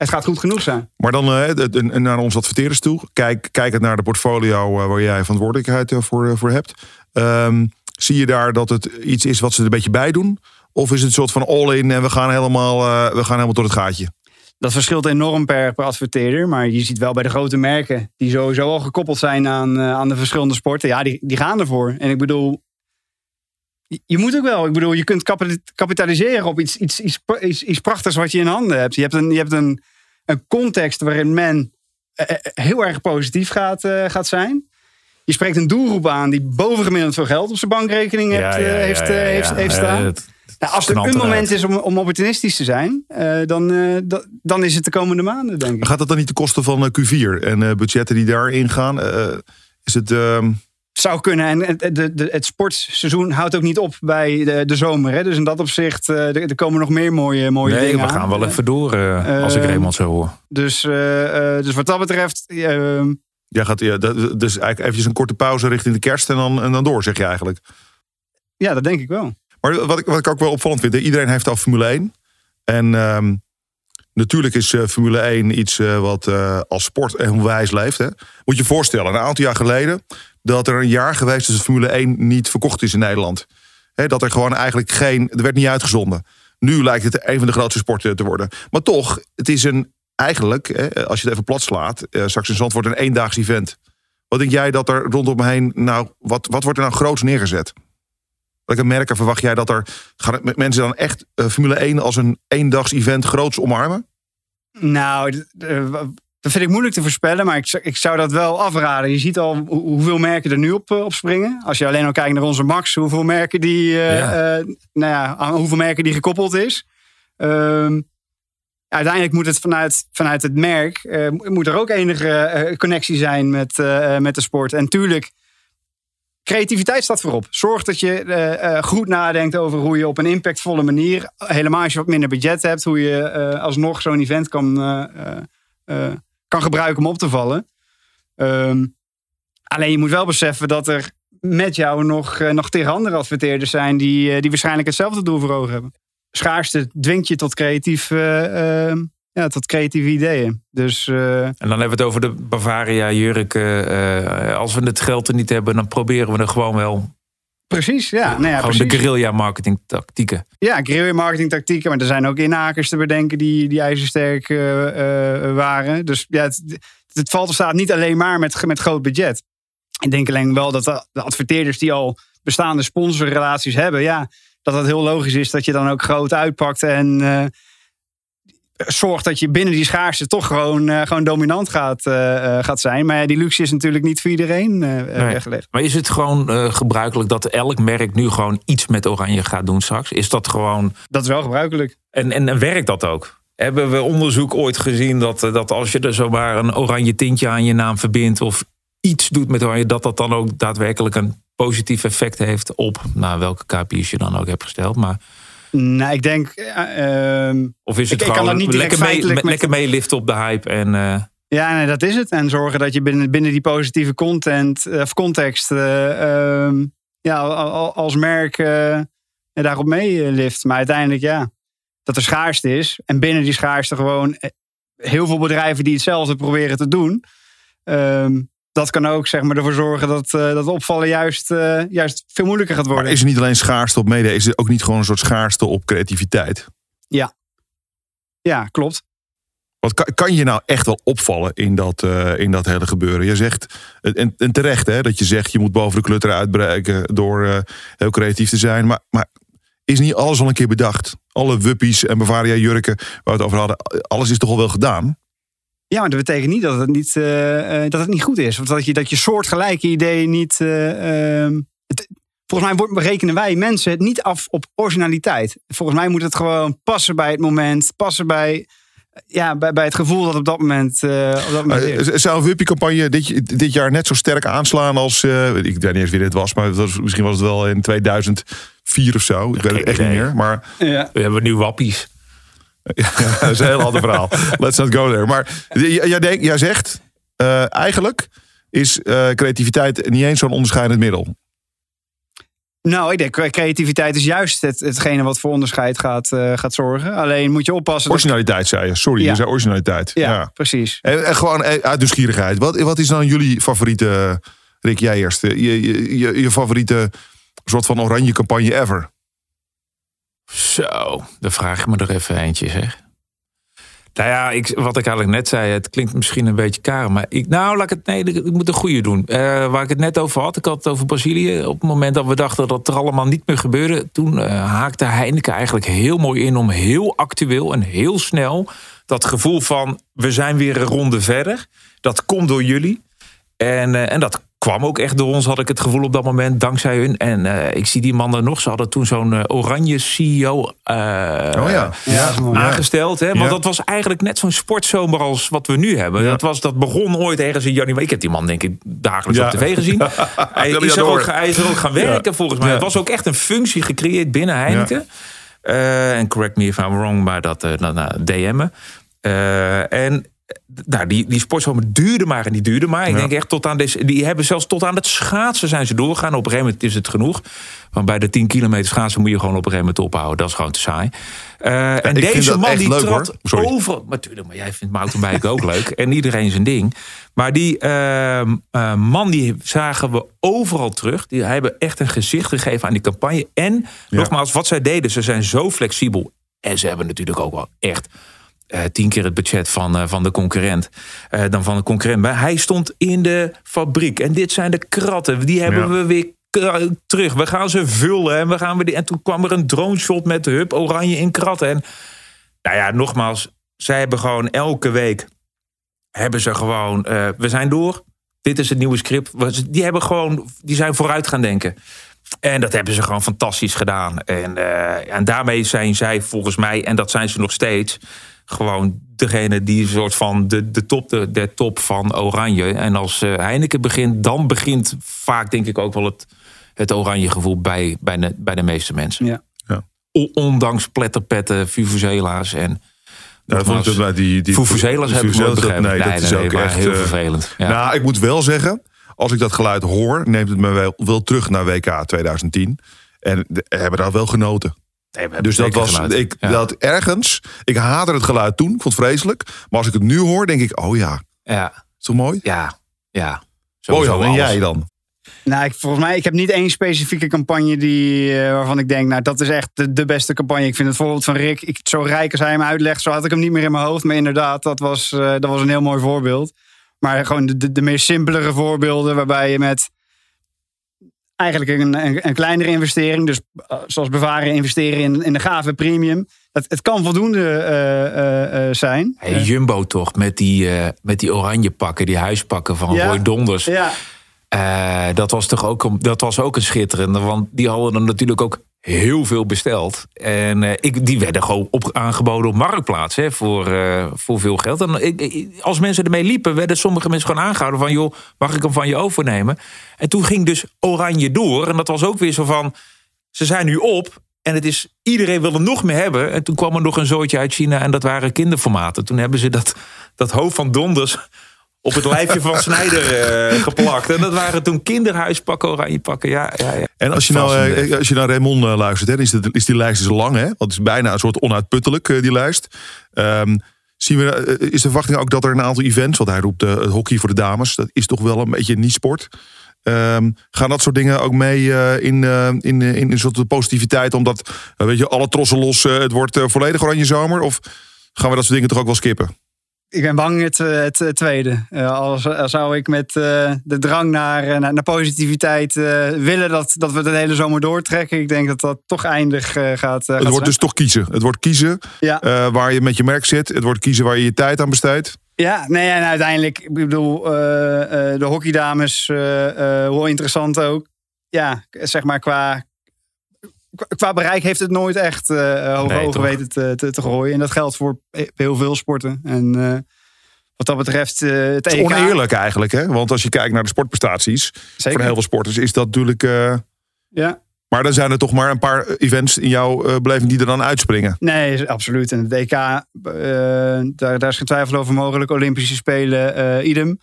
C: het gaat goed genoeg zijn.
B: Maar dan uh, naar ons adverteerders toe. Kijk, kijk het naar de portfolio waar jij verantwoordelijkheid voor, voor hebt. Um, zie je daar dat het iets is wat ze er een beetje bij doen? Of is het een soort van all-in en we gaan helemaal, we gaan helemaal door het gaatje?
C: Dat verschilt enorm per, per adverteerder. Maar je ziet wel bij de grote merken, die sowieso al gekoppeld zijn aan, uh, aan de verschillende sporten. Ja, die, die gaan ervoor. En ik bedoel, je moet ook wel. Ik bedoel, je kunt kapitaliseren op iets, iets, iets, iets, iets prachtigs wat je in handen hebt. Je hebt een, je hebt een, een context waarin men eh, eh, heel erg positief gaat, gaat zijn. Je spreekt een doelgroep aan die bovengemiddeld veel geld op zijn bankrekening heeft, ja, ja, ja, heeft, heeft, heeft, staan. Nou, als er een moment is om, om opportunistisch te zijn, uh, dan, uh, dan is het de komende maanden, denk ik.
B: Gaat dat dan niet de kosten van uh, Q4 en budgetten die daarin gaan? is het.
C: Ehm, zou kunnen. En het, de, de, het sportseizoen houdt ook niet op bij de, de zomer. Hè? Dus in dat opzicht, er, er komen nog meer mooie, mooie
A: nee,
C: dingen
A: we gaan wel even door, als ik Raymond zo hoor.
C: Dus, dus wat dat betreft...
B: Ehm, ja, gaat, ja, dus eigenlijk eventjes een korte pauze richting de kerst en dan, en dan door, zeg je eigenlijk.
C: Ja, dat denk ik wel.
B: Maar wat ik, wat ik ook wel opvallend vind, iedereen heeft al Formule 1. En um, natuurlijk is uh, Formule 1 iets uh, wat uh, als sport onwijs leeft. Hè? Moet je je voorstellen, een aantal jaar geleden... dat er een jaar geweest is dat Formule 1 niet verkocht is in Nederland. Dat er gewoon eigenlijk geen... Er werd niet uitgezonden. Nu lijkt het een van de grootste sporten te worden. Maar toch, het is een eigenlijk, als je het even plat slaat... straks in Zandvoort een eendaags event. Wat denk jij dat er rondom heen... Nou, wat, wat wordt er nou groots neergezet? Welke merken verwacht jij dat er. Gaan mensen dan echt uh, Formule 1 als een eendags event groots omarmen?
C: Nou, dat vind ik moeilijk te voorspellen, maar ik, ik zou dat wel afraden. Je ziet al hoeveel merken er nu op, eh, op springen. Als je alleen al kijkt naar onze Max, hoeveel merken die, uh, ja. Uh, nou ja, hoeveel merken die gekoppeld is. Um, uiteindelijk moet het vanuit, vanuit het merk, uh, moet er ook enige connectie zijn met, met de sport. En tuurlijk creativiteit staat voorop. Zorg dat je uh, goed nadenkt over hoe je op een impactvolle manier, helemaal als je wat minder budget hebt, hoe je uh, alsnog zo'n event kan, kan gebruiken om op te vallen. Um, alleen je moet wel beseffen dat er met jou nog, nog tegen andere adverteerders zijn die, die waarschijnlijk hetzelfde doel voor ogen hebben. Schaarste dwingt je tot creatief ehm, ja, tot creatieve ideeën. Dus. En
A: dan hebben we het over de Bavaria jurk. Uh, als we het geld er niet hebben, dan proberen we er gewoon wel.
C: Precies, ja. Nou ja
A: gewoon
C: precies.
A: de guerrilla marketing tactieken.
C: Ja, guerrilla marketing tactieken. Maar er zijn ook inhakers te bedenken die, die ijzersterk uh, waren. Dus ja, het, het, valt of staat niet alleen maar met, met groot budget. Ik denk alleen wel dat de adverteerders die al bestaande sponsorrelaties hebben, ja, dat het heel logisch is dat je dan ook groot uitpakt en zorgt dat je binnen die schaarste toch gewoon, uh, gewoon dominant gaat, uh, gaat zijn. Maar ja, die luxe is natuurlijk niet voor iedereen nee. weggelegd.
A: Maar is het gewoon gebruikelijk dat elk merk nu gewoon iets met oranje gaat doen straks? Is dat gewoon.
C: Dat is wel gebruikelijk.
A: En, en, en werkt dat ook? Hebben we onderzoek ooit gezien dat, dat als je er zomaar een oranje tintje aan je naam verbindt of iets doet met oranje, dat dat dan ook daadwerkelijk een positief effect heeft op nou, welke KPI's je dan ook hebt gesteld? Maar
C: nou, ik denk. Uh,
A: of is het ik, gewoon niet lekker, mee, met, lekker meeliften op de hype? En, uh...
C: Ja, nee, dat is het. En zorgen dat je binnen, binnen die positieve content of context. Uh, um, ja, als merk daarop meelift. Maar uiteindelijk, ja, dat er schaarste is. En binnen die schaarste gewoon heel veel bedrijven die hetzelfde proberen te doen. Um, dat kan ook zeg maar, ervoor zorgen dat, eh, dat opvallen juist, eh, juist veel moeilijker gaat worden.
B: Maar is er niet alleen schaarste op media, is er ook niet gewoon een soort schaarste op creativiteit?
C: Ja, klopt.
B: Wat kan, kan je nou echt wel opvallen in dat, eh, in dat hele gebeuren? Je zegt, en, en terecht hè, dat je zegt je moet boven de klutter uitbreken door heel creatief te zijn. Maar, maar is niet alles al een keer bedacht? Alle wuppies en Bavaria jurken waar we het over hadden, alles is toch al wel gedaan?
C: Ja, maar dat betekent niet dat het niet, eh, eh, dat het niet goed is. Of dat je, dat je soortgelijke ideeën niet. eh, ehm, het- volgens mij wordt- berekenen wij mensen het niet af op originaliteit. Volgens mij moet het gewoon passen bij het moment, passen bij, ja, bij, bij het gevoel dat op dat moment. eh, op dat moment.
B: Uh, zou een wuppie-campagne dit, dit jaar net zo sterk aanslaan als... eh, ik weet niet eens wie dit was, maar het was, misschien was het wel in 2004 of zo. Ik weet het echt niet meer. Maar
C: Ja.
A: We hebben nu wappies.
B: Ja, dat is een heel ander verhaal. Let's not go there. Maar jij, denkt, jij zegt, eh, eigenlijk is eh, creativiteit niet eens zo'n onderscheidend middel.
C: Nou, ik denk creativiteit is juist het, hetgene wat voor onderscheid gaat, eh, gaat zorgen. Alleen moet je oppassen. dat-
B: Originaliteit zei je. Sorry,
C: Ja.
B: je zei originaliteit.
C: ja,
B: Ja.
C: precies.
B: En, en gewoon uit nieuwsgierigheid. Wat, wat is dan jullie favoriete, Rick, jij eerst, je, je, je, je favoriete soort van oranje campagne ever?
A: Zo, dan vraag ik me er even eentje, zeg. Nou ja, ik, wat ik eigenlijk net zei, het klinkt misschien een beetje kaar, maar ik, nou, laat ik het, nee, ik moet een goede doen. Eh, waar ik het net over had, ik had het over Brazilië. Op het moment dat we dachten dat er allemaal niet meer gebeurde, toen eh, haakte Heineken eigenlijk heel mooi in om heel actueel en heel snel dat gevoel van we zijn weer een ronde verder. Dat komt door jullie. En, eh, en dat kwam ook echt door ons, had ik het gevoel op dat moment, dankzij hun. En eh, ik zie die mannen nog. Ze hadden toen zo'n eh, oranje CEO eh,
B: Oh ja.
C: Ja,
A: aangesteld. Hè? Want
B: Ja.
A: dat was eigenlijk net zo'n sportzomer als wat we nu hebben. Dat, was, dat begon ooit ergens in januari. Ik heb die man denk ik dagelijks op tv gezien. hij, is er ook, hij is er ook gaan werken volgens mij. Het was ook echt een functie gecreëerd binnen Heineken. En correct me if I'm wrong, maar dat uh, DM'en. En nou, die, die sportzomer duurde maar en die duurde maar. Ik
B: Ja.
A: denk echt tot aan deze. Die hebben zelfs tot aan het schaatsen zijn ze doorgaan. Op een gegeven moment is het genoeg. Want bij de 10 kilometer schaatsen moet je gewoon op een gegeven moment ophouden. Dat is gewoon te saai. Eh, en deze man die
B: leuk,
A: trad
B: hoor.
A: Over. Natuurlijk, maar jij vindt mountainbike ook leuk. En iedereen zijn ding. Maar die ehm, eh, man die zagen we overal terug. Die hebben echt een gezicht gegeven aan die campagne. En nogmaals, wat zij deden, ze zijn zo flexibel. En ze hebben natuurlijk ook wel echt eh, tien keer het budget van, eh, van de concurrent. eh, dan van de concurrent. Maar hij stond in de fabriek. En dit zijn de kratten. Die hebben
B: Ja.
A: we weer terug. We gaan ze vullen. En, we gaan weer die, en toen kwam er een drone shot met de hub oranje in kratten. En nou ja, nogmaals. Zij hebben gewoon elke week. Hebben ze gewoon. we zijn door. Dit is het nieuwe script. We- Die hebben gewoon. Die zijn vooruit gaan denken. En dat hebben ze gewoon fantastisch gedaan. En, en daarmee zijn zij volgens mij, en dat zijn ze nog steeds, gewoon degene die een soort van de, de top, de, de top van Oranje. En als eh, Heineken begint, dan begint vaak denk ik ook wel het, het oranje gevoel bij, bij, de, bij de meeste mensen.
C: Ja.
B: Ja.
A: Ondanks pletterpetten, vuvuzela's en...
B: Ja, dat vond ik dat- die, die,
A: Vuvuzela's heb ik nooit
B: Vuvuzelas, dat-
A: begrepen.
B: Nee, dat
A: Nee,
B: is
A: nee,
B: ook
A: nee,
B: echt
A: heel
B: eh,
A: vervelend. Ja.
B: Nou, ik moet wel zeggen, als ik dat geluid hoor, neemt het me wel, wel terug naar WK 2010. En we hebben daar wel genoten.
A: Nee, we hebben
B: Dus dat was,
A: geluid.
B: ik,
A: Ja.
B: dat ergens, ik haatte het geluid toen, ik vond het vreselijk. Maar als ik het nu hoor, denk ik, oh ja,
A: ja,
B: is toch mooi?
A: ja, ja.
B: Mooi dan, en jij dan?
C: Nou, ik, volgens mij, ik heb niet één specifieke campagne die, eh, waarvan ik denk, nou, dat is echt de, de beste campagne. Ik vind het voorbeeld van Rick, ik, zo rijk als hij hem uitlegt, zo had ik hem niet meer in mijn hoofd. Maar inderdaad, dat was, eh, dat was een heel mooi voorbeeld. Maar gewoon de, de, de meer simpelere voorbeelden, waarbij je met eigenlijk een, een, een kleinere investering, dus eh, zoals bewaren investeren in, in de gave premium, dat, het kan voldoende eh, eh, zijn.
A: Hey, Jumbo toch, met die, met die oranje pakken, die huispakken van
C: Ja.
A: Roy Donders.
C: Ja,
A: dat was toch ook, een- dat was ook een schitterende. Want die hadden er natuurlijk ook heel veel besteld. En eh, ik, die werden gewoon aangeboden op Marktplaats hè, voor, eh, voor veel geld. En ik- als mensen ermee liepen, werden sommige mensen gewoon aangehouden van... joh, mag ik hem van je overnemen? En toen ging dus Oranje door. En dat was ook weer zo van, ze zijn nu op... En het is, iedereen wil er nog meer hebben. En toen kwam er nog een zootje uit China en dat waren kinderformaten. Toen hebben ze dat, dat hoofd van Donders op het lijfje van Snijder eh, geplakt. En dat waren toen kinderhuispakken, oranje pakken. Ja, ja, ja.
B: En als je nou,
A: Verrassend.
B: eh, als je naar Raymond eh, luistert, hè, is, het, is die lijst dus lang, hè? Want het is bijna een soort onuitputtelijk, eh, die lijst. Ehm, Zien we, eh, is de verwachting ook dat er een aantal events, want hij roept eh, het hockey voor de dames, dat is toch wel een beetje een sport. Ehm, gaan dat soort dingen ook mee eh, in, eh, in, in, in een soort positiviteit, omdat eh, weet je, alle trossen los, eh, het wordt eh, volledig oranje zomer? Of gaan we dat soort dingen toch ook wel skippen?
C: Ik ben bang het, eh, het, eh, tweede. Eh, als, als zou ik met de drang naar, naar, positiviteit willen dat, dat we de hele zomer doortrekken. Ik denk dat dat toch eindig gaat,
B: Het wordt dus toch kiezen. Het wordt kiezen
C: Ja.
B: waar je met je merk zit. Het wordt kiezen waar je je tijd aan besteedt.
C: Ja, nee, en uiteindelijk, ik bedoel, de hockeydames, hoe interessant ook. Ja, zeg maar qua, qua- bereik heeft het nooit echt eh hoog,
A: Nee,
C: hoog
A: toch?
C: weten te, te, te gooien. En dat geldt voor heel veel sporten. En eh, wat dat betreft, eh het
B: Het is oneerlijk eigenlijk, hè? Want als je kijkt naar de sportprestaties
C: Zeker.
B: van heel veel sporters, is dat natuurlijk. eh,
C: Ja,
B: maar dan zijn er toch maar een paar events in jouw eh, beleving die er dan uitspringen.
C: nee, absoluut. En het EK, eh, daar, daar is geen twijfel over mogelijk. Olympische Spelen, eh, idem.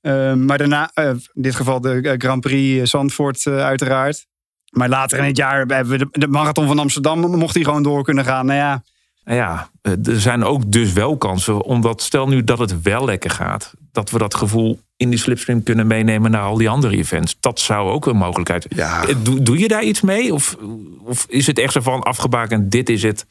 C: Eh, maar daarna, eh, in dit geval de eh, Grand Prix Zandvoort eh, uiteraard. Maar later in het jaar hebben we de, de marathon van Amsterdam. Mocht die gewoon door kunnen gaan. Nou ja,
A: Nou ja, eh, er zijn ook dus wel kansen. Omdat stel nu dat het wel lekker gaat. Dat we dat gevoel in die slipstream kunnen meenemen naar al die andere events. Dat zou ook een mogelijkheid zijn.
B: Ja.
A: Eh, Doe, doe je daar iets mee? Of, of is het echt zo van afgebakend, dit is het.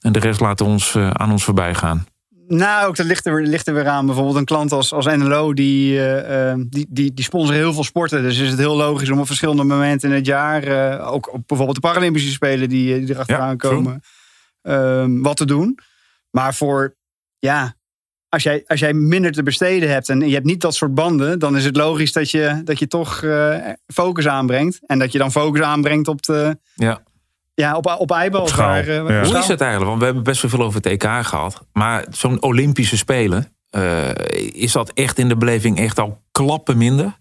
A: En de rest laten we ons eh, aan ons voorbij gaan.
C: Nou, ook dat ligt er, ligt er weer aan. Bijvoorbeeld een klant als, als NLO, die, eh, die, die, die sponsoren heel veel sporten. Dus is het heel logisch om op verschillende momenten in het jaar, eh, ook op bijvoorbeeld de Paralympische Spelen die, die erachteraan
A: Ja,
C: komen, ehm, wat te doen. Maar voor, ja, als jij, als jij minder te besteden hebt en je hebt niet dat soort banden, dan is het logisch dat je, dat je toch focus aanbrengt. En dat je dan focus aanbrengt op de,
A: Ja.
C: Ja, op, op eyeballs.
B: schaal.
C: waar, eh,
B: Ja.
C: op
A: Hoe is het eigenlijk? Want we hebben best wel veel over het EK gehad. Maar zo'n Olympische Spelen, eh, is dat echt in de beleving echt al klappen minder?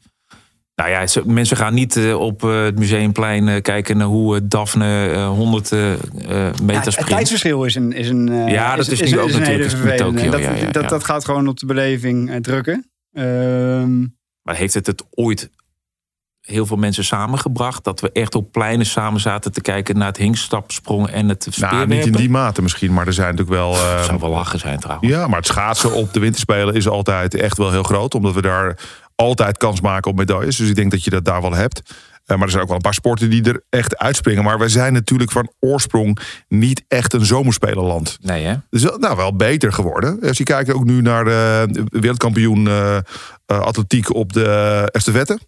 A: Nou ja, mensen gaan niet eh, op eh, het museumplein kijken naar hoe Daphne eh, 100 eh, eh,
C: Ja,
A: meter
C: het
A: springt.
C: tijdsverschil is een, is een,
A: Ja, dat is nu ook
C: een hele
A: natuurlijk. Tokio,
C: Dat,
A: ja, ja,
C: dat,
A: ja.
C: dat gaat gewoon op de beleving drukken. Ehm,
A: Maar heeft het het ooit heel veel mensen samengebracht? Dat we echt op pleinen samen zaten te kijken naar het hinkstapsprong en het
B: Nou,
A: speerwerpen?
B: niet in die mate misschien, maar er zijn natuurlijk wel. eh,
A: Dat zou wel lachen zijn trouwens.
B: ja, maar het schaatsen op de winterspelen is altijd echt wel heel groot, omdat we daar altijd kans maken op medailles. Dus ik denk dat je dat daar wel hebt. Eh, maar er zijn ook wel een paar sporten die er echt uitspringen. Maar wij zijn natuurlijk van oorsprong niet echt een zomerspelerland.
A: Nee hè?
B: Het wel, nou, wel beter geworden. Als je kijkt ook nu naar de wereldkampioen eh, eh, atletiek op de estafette.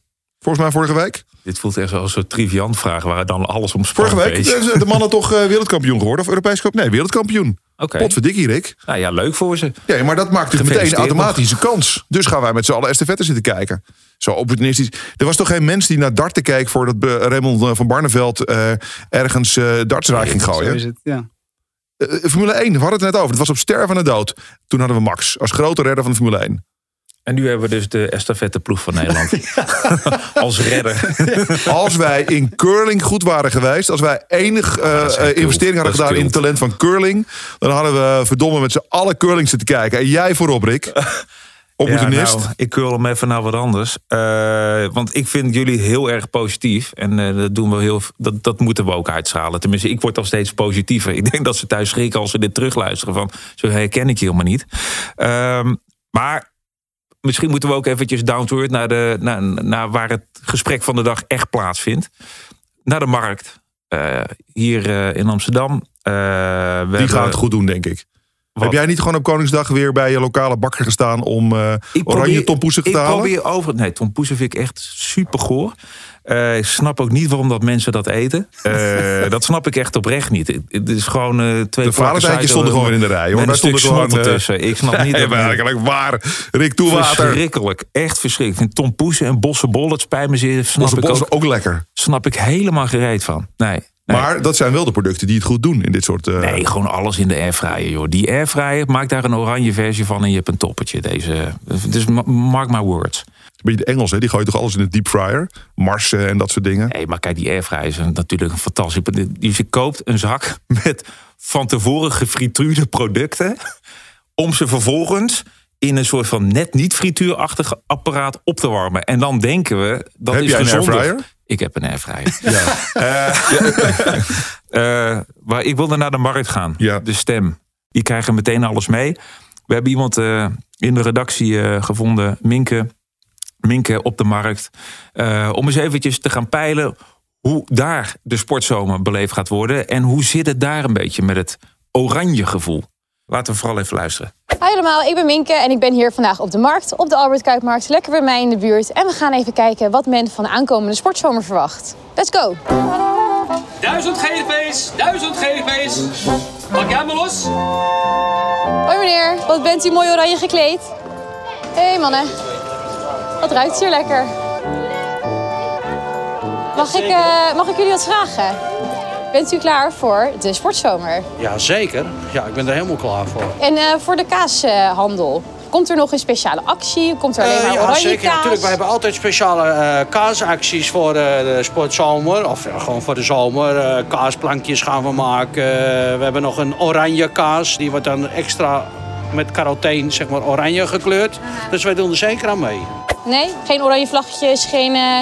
B: Volgens mij vorige week.
A: Dit voelt echt zoals een triviant vraag waar dan alles om sport
B: Vorige week is de mannen toch eh, wereldkampioen geworden? Of Europees kampioen? Nee, wereldkampioen.
A: Oké.
B: Potverdikkie, Rick.
A: Nou ja, leuk voor ze.
B: Ja, maar dat maakt natuurlijk meteen
A: Gefeliciteerd
B: automatisch een kans. Dus gaan wij met z'n allen estafette zitten kijken. Zo opportunistisch. Er was toch geen mens die naar darten keek... voordat Raymond eh, van Barneveld eh, ergens eh dartsraak ging
C: zo
B: gooien.
C: is het, ja.
B: Formule 1, we hadden het net over. Het was op sterven en dood. Toen hadden we Max als grote redder van de Formule 1.
A: En nu hebben we dus de estafetteploeg van Nederland. Als redder.
B: Als wij in curling goed waren geweest... als wij enig
A: is
B: eh, investering hadden gedaan in het talent van curling... dan hadden we verdomme met z'n allen curling zitten kijken. En jij voorop, Rick. Opportunist.
A: nou, ik curl hem even naar wat anders. Eh, want ik vind jullie heel erg positief. En eh, dat, doen we heel, dat, dat moeten we ook uitstralen. Tenminste, ik word al steeds positiever. Ik denk dat ze thuis schrikken als ze dit terugluisteren. Van, zo herken ik je helemaal niet. Ehm, maar misschien moeten we ook eventjes down to earth... Naar, de, naar, naar waar het gesprek van de dag echt plaatsvindt. Naar de markt. Eh, hier eh, in Amsterdam. Eh, we
B: Die
A: hebben-
B: gaan het goed doen, denk ik.
A: Wat?
B: Heb jij niet gewoon op Koningsdag weer bij je lokale bakker gestaan om
A: Ik
B: oranje tompoesen te
A: ik
B: halen?
A: probeer over. Nee, tompoesen vind ik echt super goor. Eh, ik snap ook niet waarom dat mensen dat eten. Eh, dat snap ik echt oprecht niet. Het- is gewoon eh, twee
B: De valentijntjes stonden gewoon in de rij, hoor.
A: Stuk
B: stonden gewoon,
A: ertussen. Ik snap niet dat
B: werkelijk waar. Rick Toewater.
A: Verschrikkelijk. Echt verschrikkelijk. Ik vind tompoesen en bossenbol, het spijt me zeer. Snap,
B: Onze
A: ik ook,
B: ook lekker.
A: snap ik helemaal gereed van. Nee. Nee.
B: Maar dat zijn wel de producten die het goed doen in dit soort... eh,
A: Nee, gewoon alles in de airfryer, joh. Die airfryer, maak daar een oranje versie van en je hebt een toppertje. Deze, dus ma- mark my words.
B: Een beetje de Engels, hè? die gooien toch alles in de deep fryer? Mars eh, en dat soort dingen.
A: Nee, maar kijk, die airfryer is natuurlijk een fantastisch. Dus je koopt een zak met van tevoren gefrituurde producten. Om ze vervolgens in een soort van net niet frituurachtig apparaat op te warmen. En dan denken we dat
B: Heb
A: is
B: een
A: gezonder. Ik heb een airfryer. Eh, eh, maar ik wilde naar de markt gaan.
B: Ja.
A: De stem. Die krijgen meteen alles mee. We hebben iemand eh, in de redactie gevonden, Minke. Minke op de markt. om eens eventjes te gaan peilen hoe daar de sportzomer beleefd gaat worden. En hoe zit het daar een beetje met het oranje gevoel. Laten we vooral even luisteren.
D: Hi allemaal, ik ben Minke en ik ben hier vandaag op de markt, op de Albert Kuipmarkt, lekker bij mij in de buurt. En we gaan even kijken wat men van de aankomende sportzomer verwacht. Let's go!
H: Duizend GDP's, duizend GDP's. Pak jij maar los.
D: Hoi meneer, wat bent u mooi oranje gekleed? Hé hey mannen, wat ruikt hier lekker? Mag ik, eh, mag ik jullie wat vragen? Bent u klaar voor de sportzomer?
I: Ja, zeker. Ja, ik ben er helemaal klaar voor.
D: En eh, voor de kaashandel, komt er nog een speciale actie? Komt er alleen maar
I: Eh, ja,
D: oranje
I: zeker.
D: kaas?
I: Natuurlijk, wij hebben altijd speciale eh, kaasacties voor eh, de sportzomer. Of ja, gewoon voor de zomer. Eh, kaasplankjes gaan we maken. Eh, we hebben nog een oranje kaas. Die wordt dan extra met carotene, zeg maar, oranje gekleurd. Dus wij doen er zeker aan mee.
D: Nee, geen oranje vlaggetjes, geen eh,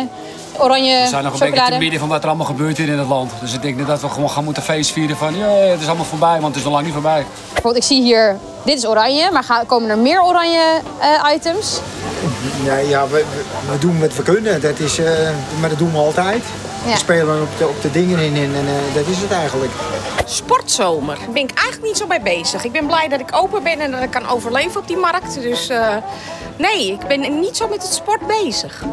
D: oranje
H: We zijn nog een beetje te midden van wat er allemaal gebeurt hier in het land. Dus ik denk dat we gewoon gaan moeten feestvieren van... Ja, het is allemaal voorbij, want het is nog lang niet voorbij.
D: Bijvoorbeeld, ik zie hier, dit is oranje, maar gaan, komen er meer oranje eh, items?
E: Ja, ja we, we- we doen wat we kunnen. Dat is, eh, maar dat doen we altijd.
D: Ja.
E: We spelen op de, op de dingen in en eh, dat is het eigenlijk.
J: Sportzomer. Daar ben ik eigenlijk niet zo mee bezig. Ik ben blij dat ik open ben en dat ik kan overleven op die markt. Dus eh, nee, ik ben niet zo met het sport bezig.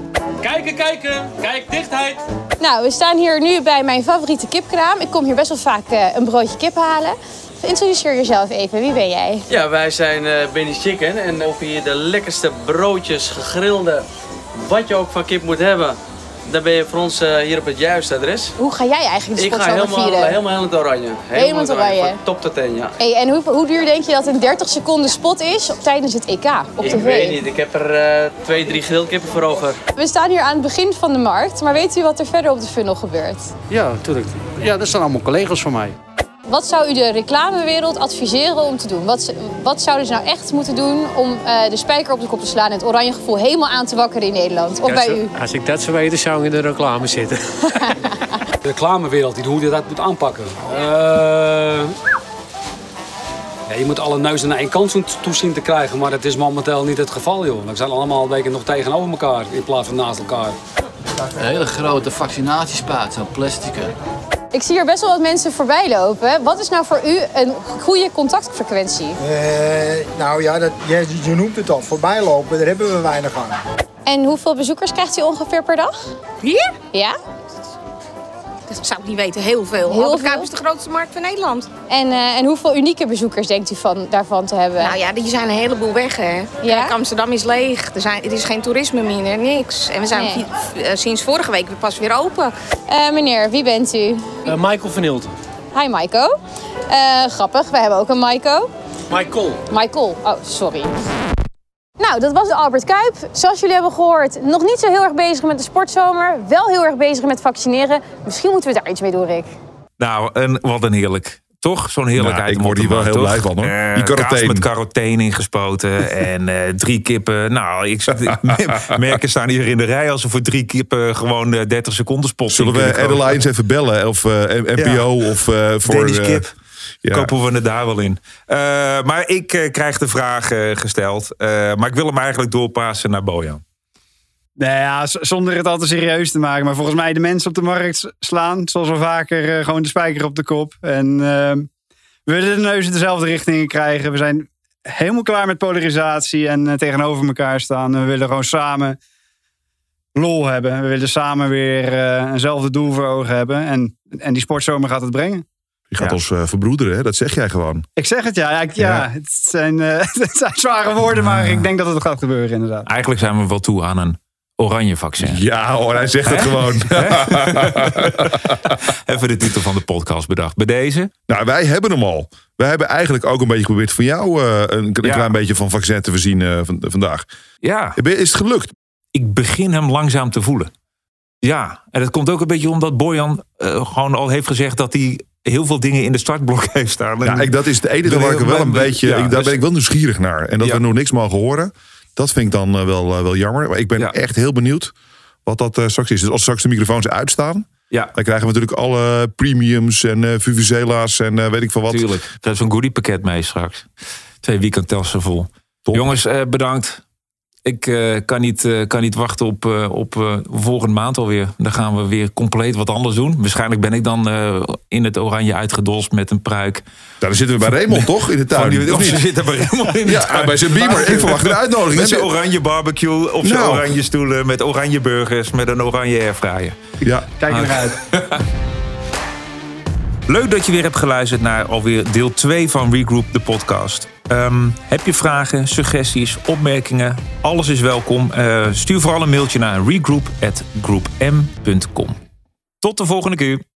H: Kijken, kijken. Kijk, dichtheid.
D: Nou, we staan hier nu bij mijn favoriete kipkraam. Ik kom hier best wel vaak eh, een broodje kip halen. Introduceer jezelf even, wie ben jij?
K: Ja, wij zijn eh Benny Chicken en of hier de lekkerste broodjes, gegrilde, wat je ook van kip moet hebben. Dan ben je voor ons eh, hier op het juiste adres.
D: Hoe ga jij eigenlijk de
K: Ik ga
D: sportzomer
K: helemaal,
D: vieren?
K: helemaal in het oranje.
D: Helemaal in het oranje.
K: Van top tot teen, ja.
D: Hey, en hoe, hoe duur denk je dat een 30 seconden spot is op, tijdens het EK op
K: Ik
D: tv?
K: weet niet, ik heb er eh, twee, drie grillkippen voor over.
D: We staan hier aan het begin van de markt, maar weet u wat er verder op de funnel gebeurt?
I: Ja, natuurlijk. Ja, dat zijn allemaal collega's van mij.
D: Wat zou u de reclamewereld adviseren om te doen? Wat, wat zouden ze nou echt moeten doen om eh, de spijker op de kop te slaan en het oranje gevoel helemaal aan te wakkeren in Nederland? Of bij u?
L: Als ik dat zou weten, zou ik in de reclame zitten.
H: De reclamewereld, die- hoe je dat moet aanpakken. Eh, ja, je moet alle neuzen naar één kant toe- toe zien te krijgen, maar dat is momenteel niet het geval, joh. We zijn allemaal een beetje nog tegenover elkaar in plaats van naast elkaar.
M: Een hele grote vaccinatiespaat, zo'n plastic.
D: Ik zie hier best wel wat mensen voorbij lopen. Wat is nou voor u een goede contactfrequentie?
E: Eh, nou ja, dat, je, je noemt het al. Voorbij lopen, daar hebben we weinig aan.
D: En hoeveel bezoekers krijgt u ongeveer per dag?
J: Hier?
D: Ja.
J: Dat zou ik niet weten, heel veel.
D: Heel
J: Albert
D: veel?
J: Kuip is de grootste markt van Nederland.
D: En, eh, en hoeveel unieke bezoekers denkt u van, daarvan te hebben?
J: Nou ja, die zijn een heleboel weg, hè. Kijk, Amsterdam is leeg. Er, zijn, er is geen toerisme meer, niks. En we zijn
D: Nee.
J: vi- eh, sinds vorige week pas weer open.
D: Eh, meneer, wie bent u?
L: Michael van Hilten.
D: Hi Maiko. Eh, grappig, wij hebben ook een Maiko.
L: Michael.
D: Michael, oh sorry. Nou, dat was de Albert Kuip. Zoals jullie hebben gehoord, nog niet zo heel erg bezig met de sportzomer. Wel heel erg bezig met vaccineren. Misschien moeten we daar iets mee doen, Rick.
A: Nou, en wat een heerlijk. Toch? Zo'n heerlijkheid.
B: Nou, ik word hier wel heel
A: toch?
B: blij van, hoor.
A: Eh,
B: Die
A: kaas met carotene ingespoten en eh, drie kippen. Nou, ik merken staan hier in de rij als ze voor drie kippen gewoon eh, 30 seconden spot
B: Zullen we Airlines even bellen? Of eh, NPO of eh, voor... Eh,
A: kip.
B: Ja.
A: Kopen we het daar wel in. Eh, maar ik eh, krijg de vraag eh, gesteld. Maar ik wil hem eigenlijk doorpassen naar Bojan.
C: Nou ja, zonder het al te serieus te maken. Maar volgens mij de mensen op de markt slaan, zoals wel vaker, gewoon de spijker op de kop. En ehm, we willen de neuzen dezelfde richtingen krijgen. We zijn helemaal klaar met polarisatie en tegenover elkaar staan. En we willen gewoon samen lol hebben. We willen samen weer eenzelfde doel voor ogen hebben. En, en die sportzomer gaat het brengen.
B: Je gaat ons eh, verbroederen, hè? dat zeg jij gewoon.
C: Ik zeg het ja. Ja, ik- ja,
B: Ja.
C: Het, zijn, eh, het zijn zware woorden, maar ik denk dat het gaat gebeuren inderdaad.
A: Eigenlijk zijn we wel toe aan een oranje vaccin.
B: Ja hoor, hij zegt het gewoon.
A: Even de titel van de podcast bedacht. Bij deze?
B: Nou, wij hebben hem al. Wij hebben eigenlijk ook een beetje geprobeerd van jou eh, een, een
A: Ja.
B: klein beetje van vaccin te voorzien eh, van, vandaag.
A: Ja.
B: Is het gelukt?
A: Ik begin hem langzaam te voelen. Ja, en dat komt ook een beetje omdat Bojan eh, gewoon al heeft gezegd dat hij heel veel dingen in de startblok heeft staan.
B: Ja, ik, dat is het enige waar ik wel een beetje.
A: Ja,
B: ik, daar
A: dus-
B: ben ik wel nieuwsgierig naar. En dat
A: Ja.
B: we nog niks mogen horen. Dat vind ik dan eh, wel, eh, wel jammer. Maar ik ben echt heel benieuwd wat dat eh, straks is. Dus als straks de microfoons uitstaan.
A: Ja.
B: Dan krijgen we natuurlijk alle premiums en Vuvuzela's en weet ik veel wat.
A: Tuurlijk. Er is een goodiepakket mee straks. twee weekendtassen vol. Jongens, bedankt. Ik eh, kan, niet, eh, kan niet wachten op, eh, op eh, volgende maand alweer. Dan gaan we weer compleet wat anders doen. Waarschijnlijk ben ik dan eh, in het oranje uitgedolst met een pruik.
B: Daar zitten we bij Raymond, toch? In de tuin.
A: Van die-
B: Of
A: of zitten bij Raymond in de
B: Ja,
A: tuin.
B: bij zijn beamer. Ik verwacht een uitnodiging.
A: Met zijn oranje barbecue, op zijn
B: Nou.
A: oranje stoelen, met oranje burgers, met een oranje airfryer.
B: Ja.
C: Kijk er
A: Ah.
C: naar uit.
A: Leuk dat je weer hebt geluisterd naar alweer deel 2 van Regroup, de podcast. Ehm, heb je vragen, suggesties, opmerkingen? Alles is welkom. Eh, stuur vooral een mailtje naar regroup.groupm.com. Tot de volgende keer.